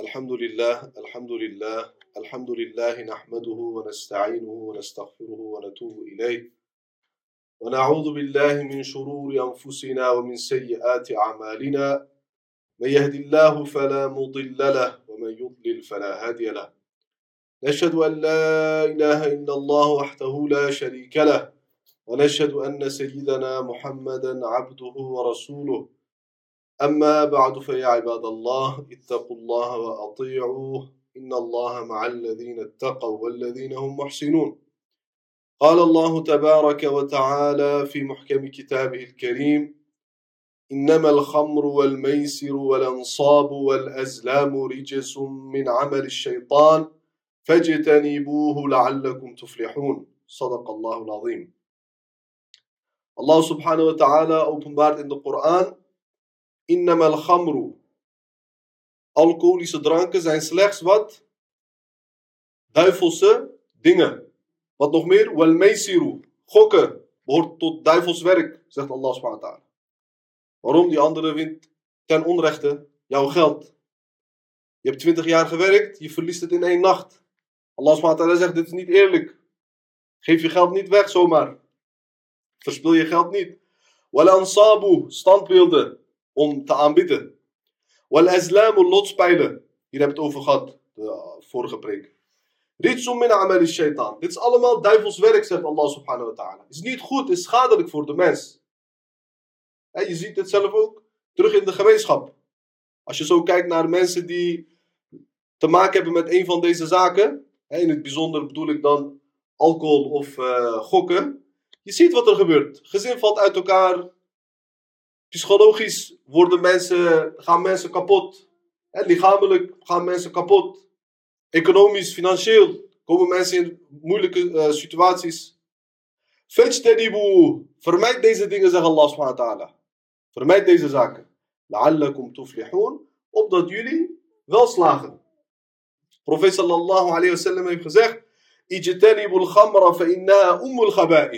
الحمد لله الحمد لله الحمد لله نحمده ونستعينه ونستغفره ونتوب إليه. ونعوذ بالله من شرور أنفسنا ومن سيئات أعمالنا. من يهد الله فلا مضل له ومن يضلل فلا هادي له. نشهد أن لا إله إلا الله وحده لا شريك له ونشهد أن سيدنا محمدا عبده ورسوله. أما بعد فيا عباد الله اتقوا الله وأطيعوه إن الله مع الذين اتقوا والذين هم محسنون. قال الله تبارك وتعالى في محكم كتابه الكريم إنما الخمر والميسر والأنصاب والأزلام رجس من عمل الشيطان فاجتنبوه لعلكم تفلحون صدق الله العظيم الله سبحانه وتعالى openbaart in de Koran Innama al-khamru. Alcoholische dranken zijn slechts wat? Duivelse dingen. Wat nog meer? Wal meisiru. Gokken behoort tot duivels werk, zegt Allah subhanahu wa ta'ala. Waarom? Die andere wint ten onrechte jouw geld. Je hebt twintig jaar gewerkt, je verliest het in één nacht. Allah subhanahu zegt, dit is niet eerlijk. Geef je geld niet weg zomaar. Verspil je geld niet. Wal ansabu, standbeelden om te aanbidden. Wal azlamu lotspijlen. Hier heb ik het over gehad, de vorige preek. Ritsum min amal shaitan. Dit is allemaal duivels werk, zegt Allah subhanahu wa ta'ala. Is niet goed, is schadelijk voor de mens. En je ziet het zelf ook terug in de gemeenschap. Als je zo kijkt naar mensen die te maken hebben met een van deze zaken. In het bijzonder bedoel ik dan alcohol of uh, gokken. Je ziet wat er gebeurt. Gezin valt uit elkaar. Psychologisch worden mensen, gaan mensen kapot. En lichamelijk gaan mensen kapot. Economisch, financieel komen mensen in moeilijke uh, situaties. Fajtanibu. Vermijd deze dingen, zegt Allah subhanahu wa ta'ala. Vermijd deze zaken. La'allakum tuflihun. Opdat jullie wel slagen. Profeet sallallahu alayhi wa sallam heeft gezegd. Fa.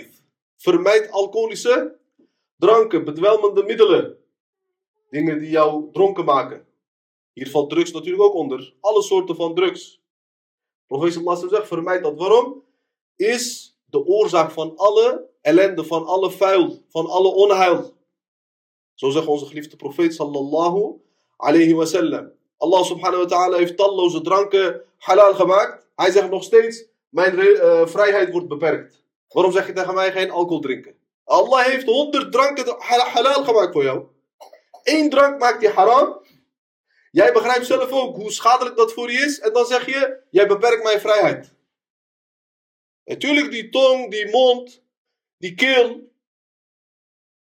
Vermijd alcoholische dranken, bedwelmende middelen. Dingen die jou dronken maken. Hier valt drugs natuurlijk ook onder. Alle soorten van drugs. Profeet sallallahu zegt, vermijd dat. Waarom? Is de oorzaak van alle ellende, van alle vuil, van alle onheil. Zo zegt onze geliefde profeet sallallahu alayhi wa sallam. Allah subhanahu wa ta'ala heeft talloze dranken halal gemaakt. Hij zegt nog steeds, mijn uh, vrijheid wordt beperkt. Waarom zeg je tegen mij geen alcohol drinken? Allah heeft honderd dranken halal gemaakt voor jou. Eén drank maakt je haram. Jij begrijpt zelf ook hoe schadelijk dat voor je is. En dan zeg je, jij beperkt mijn vrijheid. Natuurlijk die tong, die mond, die keel,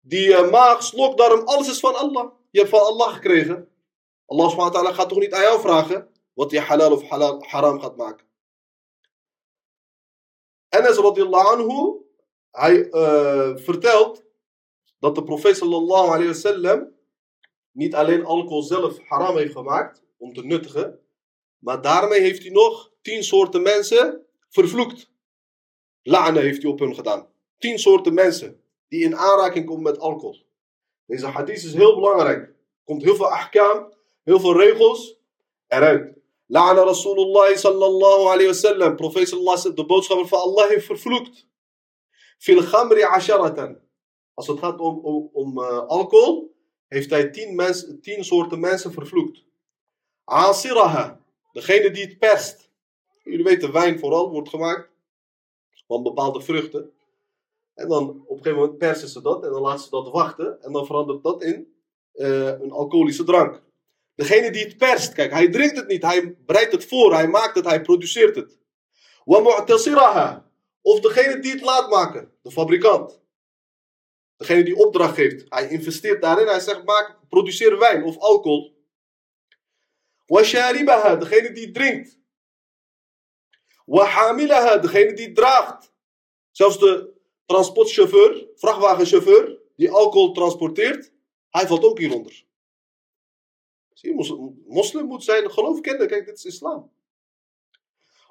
die uh, maag, slokdarm, alles is van Allah. Je hebt van Allah gekregen. Allah subhanahu wa ta'ala gaat toch niet aan jou vragen wat je halal of halal, haram gaat maken. Enes radiallahu anhu, hij uh, vertelt dat de profeet sallallahu alayhi wa sallam niet alleen alcohol zelf haram heeft gemaakt om te nuttigen, maar daarmee heeft hij nog tien soorten mensen vervloekt. La'ne heeft hij op hun gedaan. Tien soorten mensen die in aanraking komen met alcohol. Deze hadith is heel belangrijk. Komt heel veel ahkam, heel veel regels eruit. La'na Rasulullah sallallahu alayhi wa sallam. Profeet sallallahu de boodschapper van Allah heeft vervloekt. Fil ghamri asharatan. Als het gaat om, om, uh, alcohol, heeft hij tien, mens, tien soorten mensen vervloekt. Asiraha. Degene die het perst. Jullie weten, wijn vooral wordt gemaakt van bepaalde vruchten. En dan op een gegeven moment persen ze dat en dan laten ze dat wachten. En dan verandert dat in uh, een alcoholische drank. Degene die het perst, kijk, hij drinkt het niet, hij bereidt het voor, hij maakt het, hij produceert het. Wa. Of degene die het laat maken, de fabrikant. Degene die opdracht geeft. Hij investeert daarin, hij zegt, maak, produceer wijn of alcohol. Wa sharibaha, degene die drinkt. Wa hamilaha, degene die draagt. Zelfs de transportchauffeur, vrachtwagenchauffeur, die alcohol transporteert, hij valt ook hieronder. Moslim moet zijn geloof kennen. Kijk, dit is islam.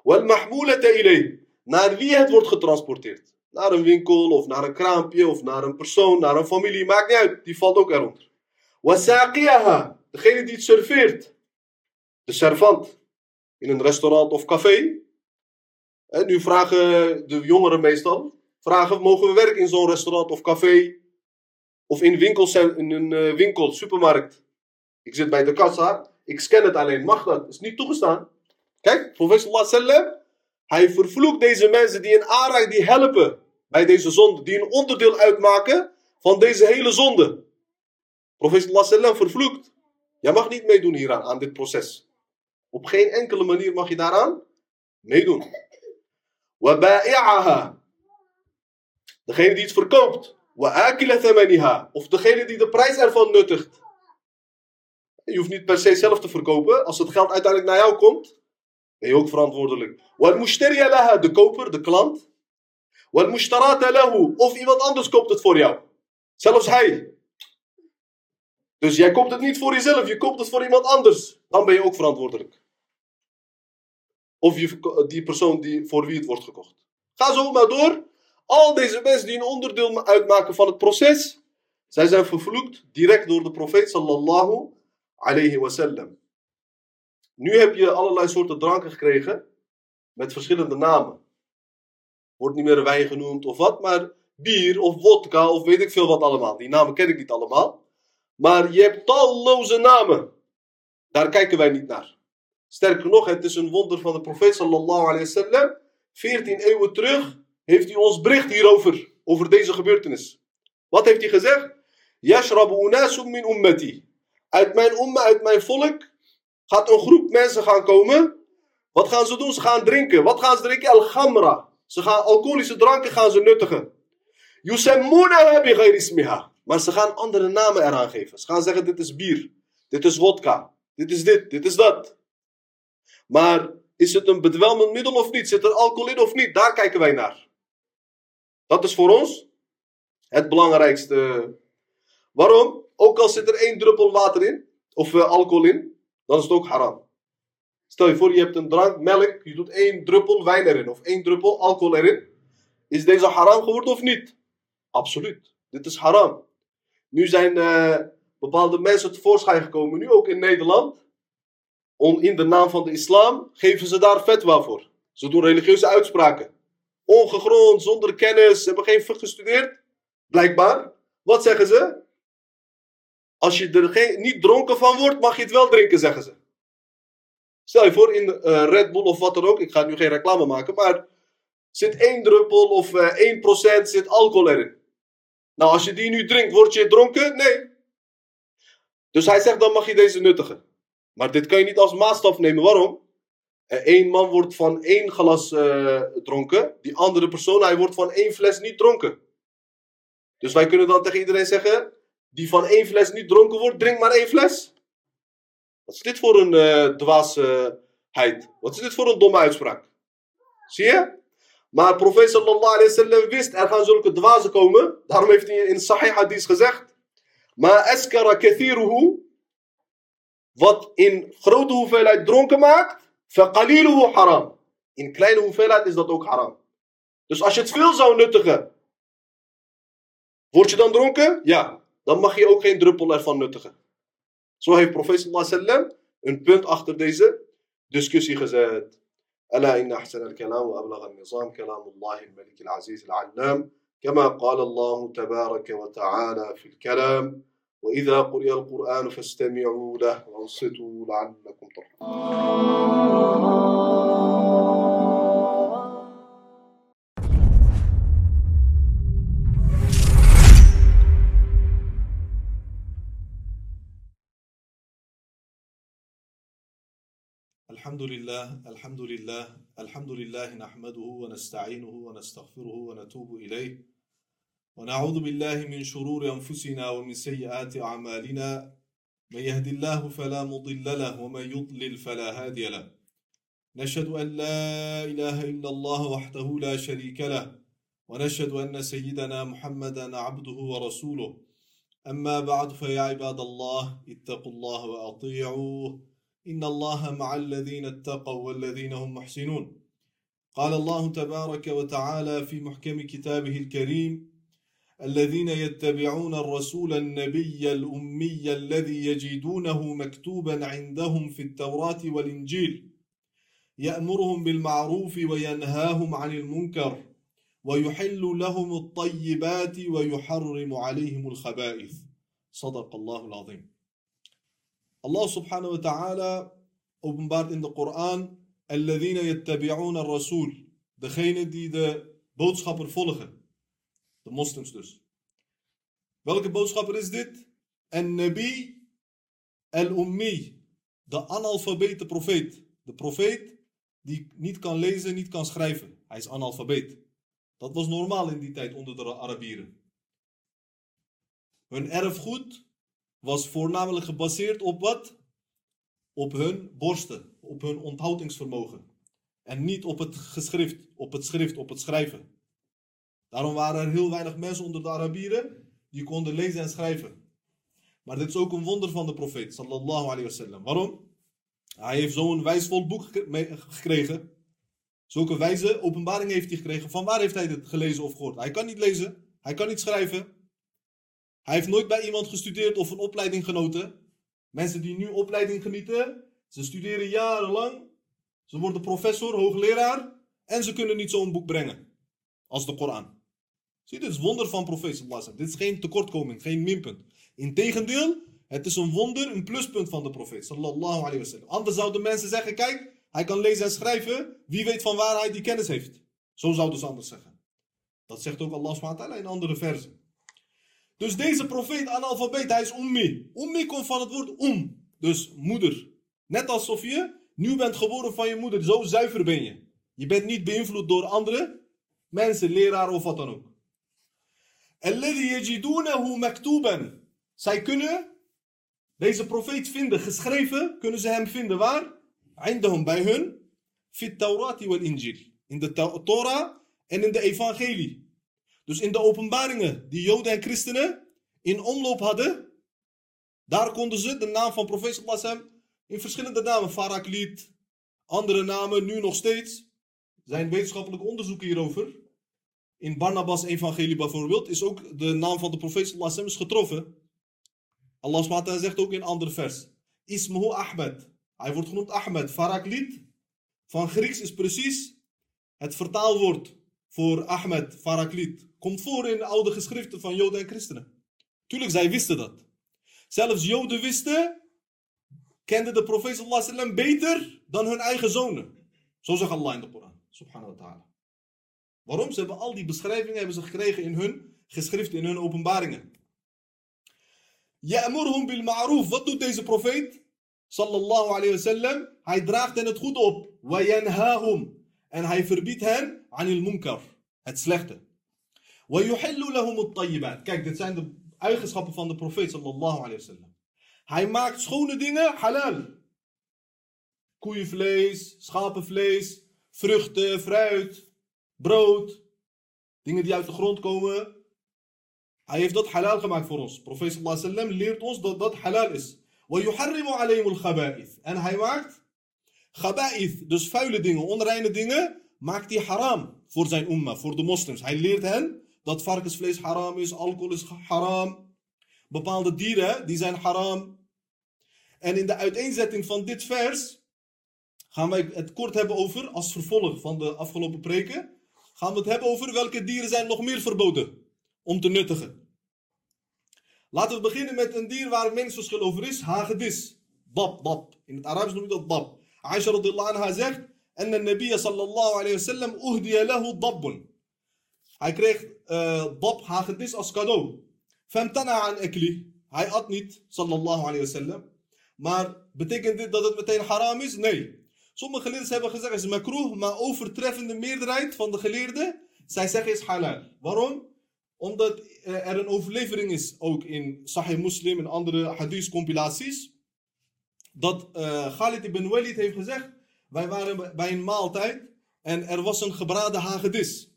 Wal mahmulata ilay. naar wie het wordt getransporteerd. Naar een winkel, of naar een kraampje, of naar een persoon, naar een familie, maakt niet uit. Die valt ook eronder. Wasaqiyaha, degene die het serveert. De servant. In een restaurant of café. En nu vragen de jongeren meestal, vragen, mogen we werken in zo'n restaurant of café? Of in, winkels, in een uh, winkel, supermarkt. Ik zit bij de kassa, ik scan het alleen. Mag dat? Is niet toegestaan. Kijk, professor sallam, hij vervloekt deze mensen die in aanraking, die helpen bij deze zonde. Die een onderdeel uitmaken van deze hele zonde. Professor sallam vervloekt. Jij mag niet meedoen hieraan, aan dit proces. Op geen enkele manier mag je daaraan meedoen. Waba'i'aha. Degene die het verkoopt. Wa'akila. Of degene die de prijs ervan nuttigt. Je hoeft niet per se zelf te verkopen. Als het geld uiteindelijk naar jou komt, ben je ook verantwoordelijk. De koper, de klant. Of iemand anders koopt het voor jou. Zelfs hij. Dus jij koopt het niet voor jezelf, je koopt het voor iemand anders. Dan ben je ook verantwoordelijk. Of die persoon die, voor wie het wordt gekocht. Ga zo maar door. Al deze mensen die een onderdeel uitmaken van het proces, zij zijn vervloekt direct door de profeet sallallahu alayhi wasallam. Nu heb je allerlei soorten dranken gekregen met verschillende namen. Wordt niet meer wijn genoemd of wat, maar bier of vodka of weet ik veel wat allemaal. Die namen ken ik niet allemaal. Maar je hebt talloze namen. Daar kijken wij niet naar. Sterker nog, het is een wonder van de profeet sallallahu alayhi wasallam. 14 eeuwen terug heeft hij ons bericht hierover, over deze gebeurtenis. Wat heeft hij gezegd? Yashrabu unasum min ummati. Uit mijn umma, uit mijn volk, gaat een groep mensen gaan komen. Wat gaan ze doen? Ze gaan drinken. Wat gaan ze drinken? Al-Ghamra. Ze gaan alcoholische dranken gaan ze nuttigen. Yusammunaha bi ismiha. Maar ze gaan andere namen eraan geven. Ze gaan zeggen: dit is bier, dit is vodka, dit is dit, dit is dat. Maar is het een bedwelmend middel of niet? Zit er alcohol in of niet? Daar kijken wij naar. Dat is voor ons het belangrijkste. Waarom? Ook al zit er één druppel water in, of uh, alcohol in, dan is het ook haram. Stel je voor, je hebt een drank, melk, je doet één druppel wijn erin, of één druppel alcohol erin. Is deze haram geworden of niet? Absoluut. Dit is haram. Nu zijn uh, bepaalde mensen tevoorschijn gekomen, nu ook in Nederland. Om, in de naam van de islam geven ze daar fatwa voor. Ze doen religieuze uitspraken. Ongegrond, zonder kennis, hebben geen gestudeerd. Blijkbaar. Wat zeggen ze? Als je er geen, niet dronken van wordt, mag je het wel drinken, zeggen ze. Stel je voor, in uh, Red Bull of wat dan ook, ik ga nu geen reclame maken, maar zit één druppel of uh, eh, 1% zit alcohol erin. Nou, als je die nu drinkt, word je dronken? Nee. Dus hij zegt, dan mag je deze nuttigen. Maar dit kan je niet als maatstaf nemen. Waarom? Eén man wordt van één glas uh, dronken. Die andere persoon, hij wordt van één fles niet dronken. Dus wij kunnen dan tegen iedereen zeggen: die van één fles niet dronken wordt, drink maar één fles. Wat is dit voor een eh, uh, dwaasheid? Wat is dit voor een domme uitspraak? Zie je? Maar profeet sallallahu alayhi wasallam wist, er gaan zulke dwazen komen. Daarom heeft hij in Sahih hadith gezegd. Maar eskara kathiruhu, wat in grote hoeveelheid dronken maakt, faqaliluhu haram. In kleine hoeveelheid is dat ook haram. Dus als je het veel zou nuttigen, word je dan dronken? Ja, Dan mag je ook geen druppel ervan nuttigen. Zo heeft profeet sallam een punt achter deze discussie gezet. ألا إن أحسن الكلام وأبلغ النظام كلام الله الملك العزيز العلام كما قال الله تبارك وتعالى في الكلام وإذا قرئ القرآن فاستمعوا له وانصتوا لعلكم ترحمون الحمد لله الحمد لله الحمد لله نحمده ونستعينه ونستغفره ونتوب إليه. ونعوذ بالله من شرور أنفسنا ومن سيئات أعمالنا. من يهد الله فلا مضل له ومن يضلل فلا هادي له. نشهد أن لا إله إلا الله وحده لا شريك له. ونشهد أن سيدنا محمدا عبده ورسوله. أما بعد فيا عباد الله اتقوا الله وأطيعوه. إن الله مع الذين اتقوا والذين هم محسنون. قال الله تبارك وتعالى في محكم كتابه الكريم الذين يتبعون الرسول النبي الأمي الذي يجدونه مكتوبا عندهم في التوراة والإنجيل يأمرهم بالمعروف وينهاهم عن المنكر ويحل لهم الطيبات ويحرم عليهم الخبائث. صدق الله العظيم. Allah subhanahu wa ta'ala openbaart in de Koran: Alladhina al Rasoul. Degene die de boodschapper volgen. De moslims dus. Welke boodschapper is dit? En Nabi al-Ummi. De analfabete profeet. De profeet die niet kan lezen, niet kan schrijven. Hij is analfabeet. Dat was normaal in die tijd onder de Arabieren. Hun erfgoed was voornamelijk gebaseerd op wat? Op hun borsten, op hun onthoudingsvermogen. En niet op het geschrift, op het schrift, op het schrijven. Daarom waren er heel weinig mensen onder de Arabieren die konden lezen en schrijven. Maar dit is ook een wonder van de profeet, sallallahu alayhi wasallam. Waarom? Hij heeft zo'n wijsvol boek gekregen Zulke wijze openbaring heeft hij gekregen. Van waar heeft hij dit gelezen of gehoord? Hij kan niet lezen, hij kan niet schrijven. Hij heeft nooit bij iemand gestudeerd of een opleiding genoten. Mensen die nu opleiding genieten, ze studeren jarenlang. Ze worden professor, hoogleraar. En ze kunnen niet zo'n boek brengen. Als de Koran. Zie dit is wonder van profeet Dit is geen tekortkoming, geen minpunt. Integendeel, het is een wonder, een pluspunt van de profeet. Sallallahu alayhi. Anders zouden mensen zeggen, kijk, hij kan lezen en schrijven. Wie weet van waar hij die kennis heeft. Zo zouden ze anders zeggen. Dat zegt ook Allah SWT in andere versen. Dus deze profeet, analfabeet, hij is ummi. Ummi komt van het woord um, dus moeder. Net alsof je nieuw bent geboren van je moeder, zo zuiver ben je. Je bent niet beïnvloed door andere mensen, leraren of wat dan ook. hoe maktuban. Zij kunnen deze profeet vinden, geschreven kunnen ze hem vinden. Waar? Bij hun. In de Torah en in de Evangelie. Dus in de openbaringen die Joden en christenen in omloop hadden, daar konden ze de naam van profeet sallallahu in verschillende namen, Farakliet, andere namen, nu nog steeds. Zijn wetenschappelijke onderzoeken hierover. In Barnabas evangelie bijvoorbeeld is ook de naam van de profeet sallallahu getroffen. Allah zegt ook in een ander vers. Ismuhu Ahmed. Hij wordt genoemd Ahmed. Faraklit van Grieks is precies het vertaalwoord voor Ahmed, Farakliet, komt voor in oude geschriften van Joden en christenen. Tuurlijk, zij wisten dat. Zelfs Joden wisten, kenden de profeet sallallahu alaihi wasallam beter dan hun eigen zonen. Zo zegt Allah in de Koran, wa ta'ala. Waarom? Ze hebben al die beschrijvingen hebben ze gekregen in hun geschriften, in hun openbaringen. Ya'murhum bil ma'roof. Wat doet deze profeet? Sallallahu alayhi wasallam. Hij draagt hen het goed op. Wa. En hij verbiedt hen anil munkar, het slechte. Kijk, dit zijn de eigenschappen van de profeet sallallahu alayhi wasallam. Hij maakt schone dingen halal. Koeienvlees, schapenvlees, vruchten, fruit, brood. Dingen die uit de grond komen. Hij heeft dat halal gemaakt voor ons. Profeet sallallahu alayhi leert ons dat dat halal is. En hij maakt Gabaith, dus vuile dingen, onreine dingen, maakt hij haram voor zijn umma, voor de moslims. Hij leert hen dat varkensvlees haram is, alcohol is haram. Bepaalde dieren, die zijn haram. En in de uiteenzetting van dit vers gaan wij het kort hebben over, als vervolg van de afgelopen preken, gaan we het hebben over welke dieren zijn nog meer verboden om te nuttigen. Laten we beginnen met een dier waar meningsverschil over is. Hagedis. Dab, dab. In het Arabisch noem je dat dab. Aisha radiyallahu anha zegt. De Nabi sallallahu alayhi wa sallam uhdiya lahu dabbun. Hij kreeg uh, dab, hagedis als cadeau. Femtana aan ekli. Hij at niet, sallallahu alayhi wa sallam. Maar betekent dit dat het meteen haram is? Nee. Sommige geleerden hebben gezegd is makroeh, maar overtreffende meerderheid van de geleerden, zij zeggen is halal. Waarom? Omdat er een overlevering is, ook in Sahih Muslim en andere hadith compilaties. Dat uh, Khalid ibn Walid heeft gezegd, wij waren bij een maaltijd en er was een gebraden hagedis.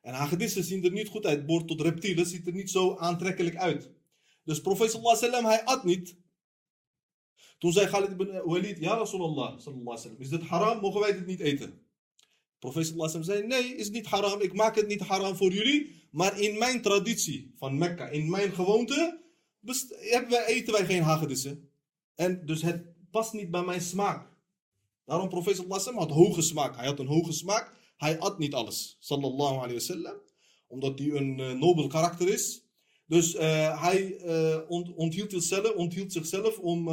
En hagedissen zien er niet goed uit, boort tot reptielen, ziet er niet zo aantrekkelijk uit. Dus profeet sallallahu alaihi wasallam, hij at niet. Toen zei Khalid ibn Walid, ja Rasulallah, sallallahu alaihi wasallam, is dit haram, mogen wij dit niet eten? Profeet sallallahu alaihi wasallam zei, nee, is niet haram. Ik maak het niet haram voor jullie. Maar in mijn traditie van Mekka, in mijn gewoonte, hebben wij, eten wij geen hagedissen. En dus het past niet bij mijn smaak. Daarom profeet sallallahu had hoge smaak. Hij had een hoge smaak. Hij at niet alles. Sallallahu alaihi wasallam. Omdat hij een eh, nobel karakter is. Dus eh, hij eh, ont- onthield, zichzelf, onthield zichzelf om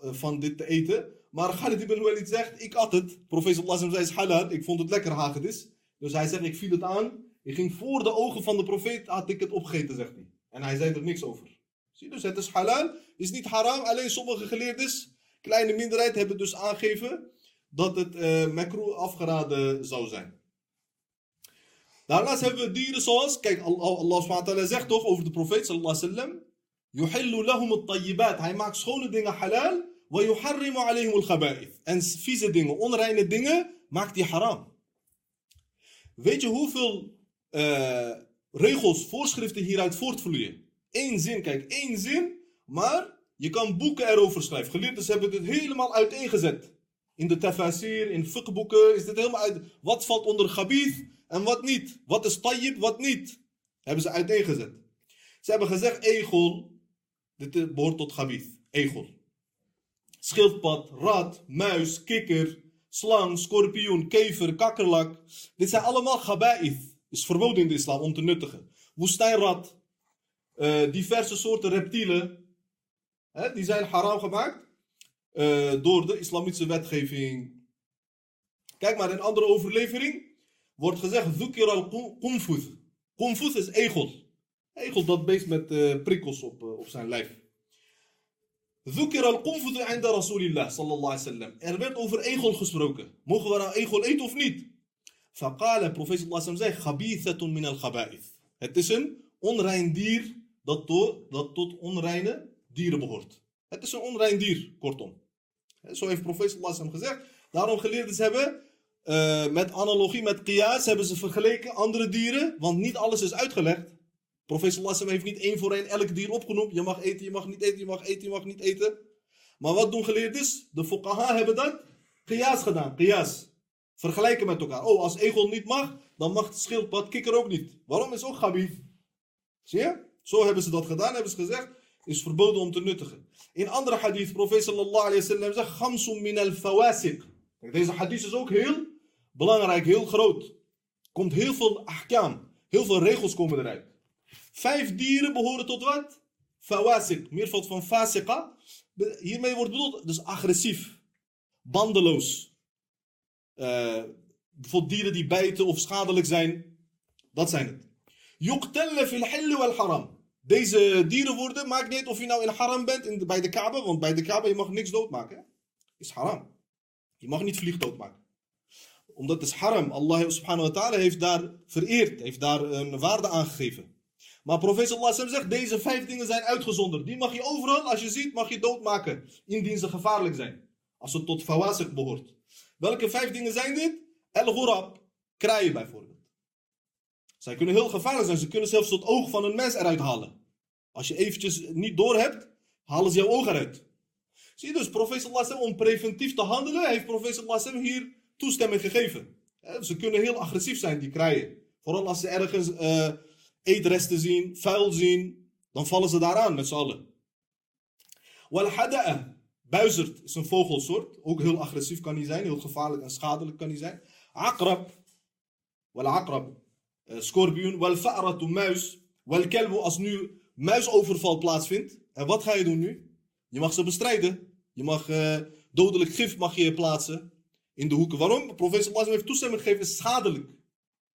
van dit te eten. Maar Khalid ibn Walid zegt, ik at het. Profeet sallallahu zei, is halal. Ik vond het lekker hagedis. Dus hij zegt, ik viel het aan. Ik ging voor de ogen van de profeet, had ik het opgegeten, zegt hij. En hij zei er niks over. Zie dus het is halal, is niet haram. Alleen sommige geleerden, kleine minderheid, hebben dus aangegeven dat het makroe afgeraden zou zijn. Daarnaast hebben we dieren zoals, kijk, Allah, subhanahu zegt toch over de profeet sallallahu alaihi lahum at-tayyibat. Hij maakt schone dingen halal, wa yuharrimu alayhim al-khaba'ith. En vieze dingen, onreine dingen, maakt hij haram. Weet je hoeveel eh, regels, voorschriften hieruit voortvloeien? Eén zin, kijk, één zin, maar je kan boeken erover schrijven. Geleerden hebben dit helemaal uiteengezet. In de tafasir, in fiqhboeken is dit helemaal uit. Wat valt onder gabith en wat niet? Wat is tayyib, wat niet? Hebben ze uiteengezet. Ze hebben gezegd, egel, dit eh, behoort tot gabith, egel. Schildpad, rat, muis, kikker, slang, scorpioen, kever, kakkerlak. Dit zijn allemaal gaba'ith. Is verboden in de islam om te nuttigen. Woestijnrat, eh, diverse soorten reptielen. Hè, die zijn haram gemaakt eh, door de islamitische wetgeving. Kijk maar, in andere overlevering wordt gezegd: Dhukir al-Qunfuth. Qunfuth is egel. Egel, dat beest met eh, prikkels op, eh, op zijn lijf. Dhukir al-Qunfuth inda Rasulillah sallallahu alaihi wasallam. Er werd over egel gesproken. Mogen we nou egel eten of niet? Faqala, profeet sallallahu zei: Khabithatun min al-khaba'ith. Het is een onrein dier dat, to- dat tot onreine dieren behoort. Het is een onrein dier, kortom. Zo heeft profeet sallallahu gezegd. Daarom geleerden ze hebben, eh, met analogie, met qiyas, hebben ze vergeleken andere dieren, want niet alles is uitgelegd. Profeet sallallahu heeft niet één voor één elk dier opgenoemd. Je mag eten, je mag niet eten, je mag eten, je mag niet eten. Maar wat doen geleerden? De fuqaha hebben dat qiyas gedaan, qiyas. Vergelijken met elkaar. Oh, als egel niet mag, dan mag schildpad kikker ook niet. Waarom is ook gabith? Zie je? Zo hebben ze dat gedaan, hebben ze gezegd, is verboden om te nuttigen. In andere hadith, profeet sallallahu alayhi zegt, Gamsum min al Deze hadith is ook heel belangrijk, heel groot. Komt heel veel ahkam, heel veel regels komen eruit. Vijf dieren behoren tot wat? Fawasiq, meervoud van fasiqa. Be- Hiermee wordt bedoeld, dus agressief, bandeloos. Eh, bijvoorbeeld dieren die bijten of schadelijk zijn. Dat zijn het. Yuqtalla fil hilli wal haram. Deze dieren worden, maakt niet of je nou in haram bent in bij de Kaaba, want bij de Kaaba je mag niks doodmaken. Is haram. Je mag niet vlieg doodmaken. Omdat het is haram. Allah subhanahu wa ta'ala heeft daar vereerd, heeft daar een waarde aangegeven. Maar profeet sallallahu alaihi zegt, deze vijf dingen zijn uitgezonderd. Die mag je overal, als je ziet, mag je doodmaken. Indien ze gevaarlijk zijn. Als het tot fawasik behoort. Welke vijf dingen zijn dit? El-Ghurab, kraaien bijvoorbeeld. Zij kunnen heel gevaarlijk zijn. Ze kunnen zelfs het oog van een mens eruit halen. Als je eventjes niet door hebt, halen ze jouw oog eruit. Zie je dus, profeet sallallahu om preventief te handelen, heeft profeet sallallahu hier toestemming gegeven. Ze kunnen heel agressief zijn, die kraaien. Vooral als ze ergens eh, eetresten zien, vuil zien, dan vallen ze daaraan met z'n allen. Wal hada'a, buizerd is een vogelsoort, ook heel agressief kan hij zijn, heel gevaarlijk en schadelijk kan hij zijn. Akrab, wal akrab, eh, scorpioen, wal muis, wal kelbu, als nu muisoverval plaatsvindt. En wat ga je doen nu? Je mag ze bestrijden. Je mag eh, dodelijk gif mag je plaatsen in de hoeken. Waarom? Alaihi wasallam heeft toestemming gegeven, is schadelijk.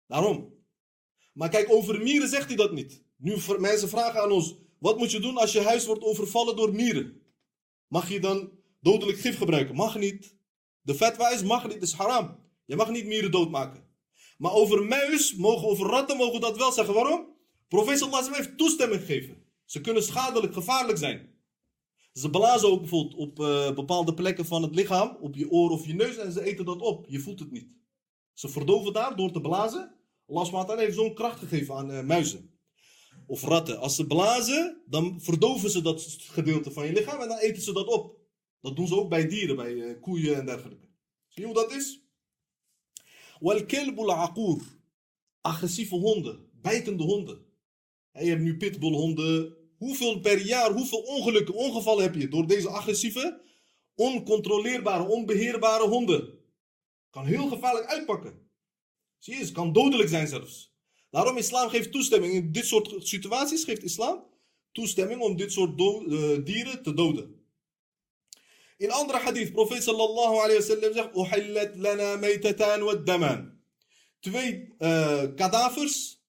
Daarom. Maar kijk, over mieren zegt hij dat niet. Nu mensen vragen aan ons, wat moet je doen als je huis wordt overvallen door mieren? Mag je dan dodelijk gif gebruiken? Mag niet. De fatwa is mag niet, is haram. Je mag niet mieren doodmaken. Maar over muis, mogen, over ratten mogen we dat wel zeggen. Waarom? Profeet sallallahu heeft toestemming gegeven. Ze kunnen schadelijk, gevaarlijk zijn. Ze blazen ook bijvoorbeeld op eh, bepaalde plekken van het lichaam, op je oor of je neus, en ze eten dat op. Je voelt het niet. Ze verdoven daar door te blazen. Allah heeft zo'n kracht gegeven aan eh, muizen. Of ratten. Als ze blazen, dan verdoven ze dat gedeelte van je lichaam en dan eten ze dat op. Dat doen ze ook bij dieren, bij eh, koeien en dergelijke. Zie je hoe dat is? Wal kelbul aqour. Agressieve honden, bijtende honden. Je hebt nu pitbullhonden. Hoeveel per jaar, hoeveel ongelukken, ongevallen heb je door deze agressieve, oncontroleerbare, onbeheerbare honden? Kan heel gevaarlijk uitpakken. Zie je, het kan dodelijk zijn zelfs. Daarom islam geeft toestemming. In dit soort situaties geeft islam toestemming om dit soort eh, dieren te doden. In andere hadith, profeet sallallahu alayhi wa sallam zegt, "Uhillat lana maytatan wa daman." Twee eh, kadavers,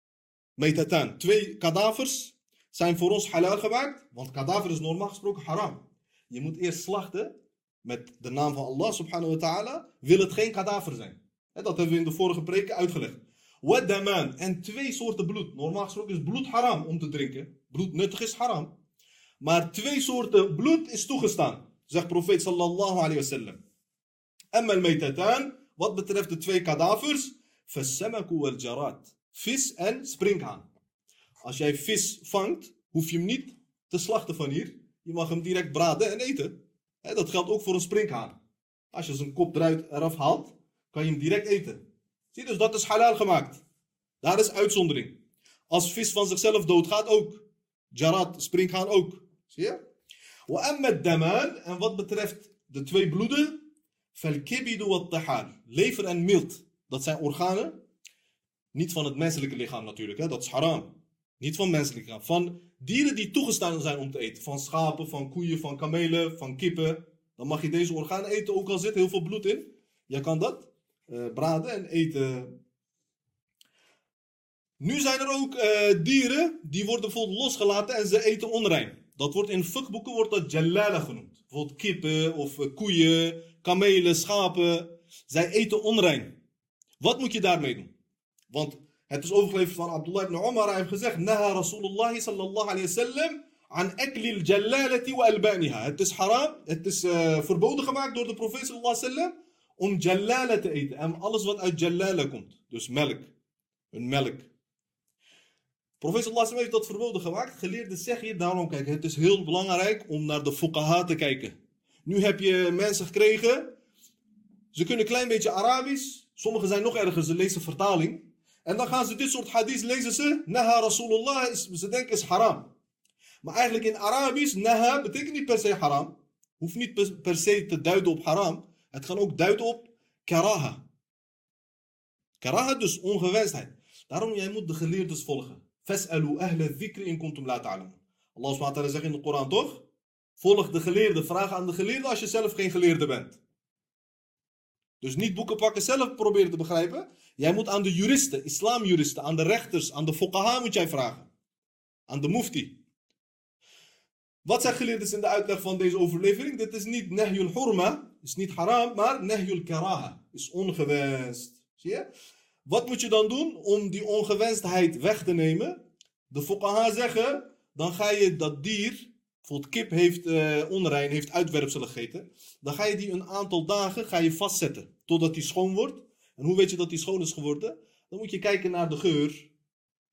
maytatan, twee kadavers zijn voor ons halal gemaakt, want kadaver is normaal gesproken haram. Je moet eerst slachten met de naam van Allah subhanahu wa ta'ala, wil het geen kadaver zijn. Dat hebben we in de vorige preken uitgelegd. Wa daman, en twee soorten bloed. Normaal gesproken is bloed haram om te drinken. Bloed nuttig is haram. Maar twee soorten bloed is toegestaan, zegt profeet sallallahu alayhi wa sallam. Al-maytatan, wat betreft de twee kadavers, fasamaku wal jarat. Vis en springhaan. Als jij vis vangt, hoef je hem niet te slachten van hier. Je mag hem direct braden en eten. Dat geldt ook voor een springhaan. Als je zijn kop eruit eraf haalt, kan je hem direct eten. Zie dus dat is halal gemaakt. Daar is uitzondering. Als vis van zichzelf doodgaat ook. Jarat, springhaan ook. Zie je? Daman, en wat betreft de twee bloeden, falkibidu wa tahal. Lever en milt. Dat zijn organen. Niet van het menselijke lichaam natuurlijk, hè? dat is haram. Niet van menselijk lichaam. Van dieren die toegestaan zijn om te eten. Van schapen, van koeien, van kamelen, van kippen. Dan mag je deze organen eten, ook al zit heel veel bloed in. Je kan dat eh, braden en eten. Nu zijn er ook eh, dieren die worden bijvoorbeeld losgelaten en ze eten onrein. Dat wordt in fuckboeken wordt dat jalala genoemd. Bijvoorbeeld kippen of eh, koeien, kamelen, schapen. Zij eten onrein. Wat moet je daarmee doen? Want het is overgeleverd van Abdullah ibn Umar. Hij heeft gezegd: Naha Rasulullah sallallahu alayhi wa sallam. An akli al-jallalati wa albaniha. Het is haram, het is eh, verboden gemaakt door de profeet sallallahu alayhi wa sallam. Om jallala te eten. En alles wat uit jallala komt. Dus melk. Een melk. Profeet sallallahu alayhi heeft dat verboden gemaakt. Geleerden zeggen hier daarom, kijk, het is heel belangrijk om naar de fuqaha te kijken. Nu heb je mensen gekregen. Ze kunnen een klein beetje Arabisch. Sommigen zijn nog erger, ze lezen vertaling. En dan gaan ze dit soort hadith lezen ze. Naha Rasulullah, is, ze denken is haram. Maar eigenlijk in Arabisch, naha betekent niet per se haram. Hoeft niet per, per se te duiden op haram. Het kan ook duiden op karaha. Karaha dus ongewenstheid. Daarom, jij moet de geleerdes volgen. Fas'alu ahla dhikri in kuntum la ta'lamun. Allah subhanahu wa zegt in de Koran toch? Volg de geleerde, vraag aan de geleerde als je zelf geen geleerde bent. Dus niet boeken pakken, zelf proberen te begrijpen. Jij moet aan de juristen, islamjuristen, aan de rechters, aan de fuqaha moet jij vragen. Aan de mufti. Wat zijn geleerden in de uitleg van deze overlevering? Dit is niet nahyul hurma, is niet haram, maar nahyul karaha, is ongewenst. Zie je? Wat moet je dan doen om die ongewenstheid weg te nemen? De fuqaha zeggen, dan ga je dat dier, bijvoorbeeld kip heeft onrein, heeft uitwerpselen gegeten. Dan ga je die een aantal dagen ga je vastzetten, totdat die schoon wordt. En hoe weet je dat die schoon is geworden? Dan moet je kijken naar de geur.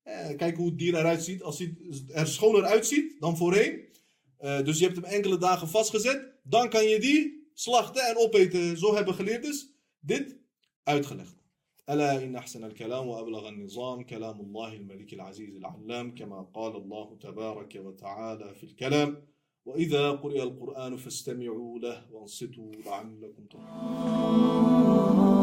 Eh, kijken hoe het dier eruit ziet. Als hij er schoner uitziet dan voorheen. Eh, dus je hebt hem enkele dagen vastgezet. Dan kan je die slachten en opeten. Zo hebben geleerders dit uitgelegd. ألا إن أحسن الكلام وأبلغ النظام كلام الله الملك العزيز العلام كما قال الله تبارك وتعالى في الكلام. وإذا قرئ القرآن فاستمعوا له وانصتوا لعلكم ترحمون.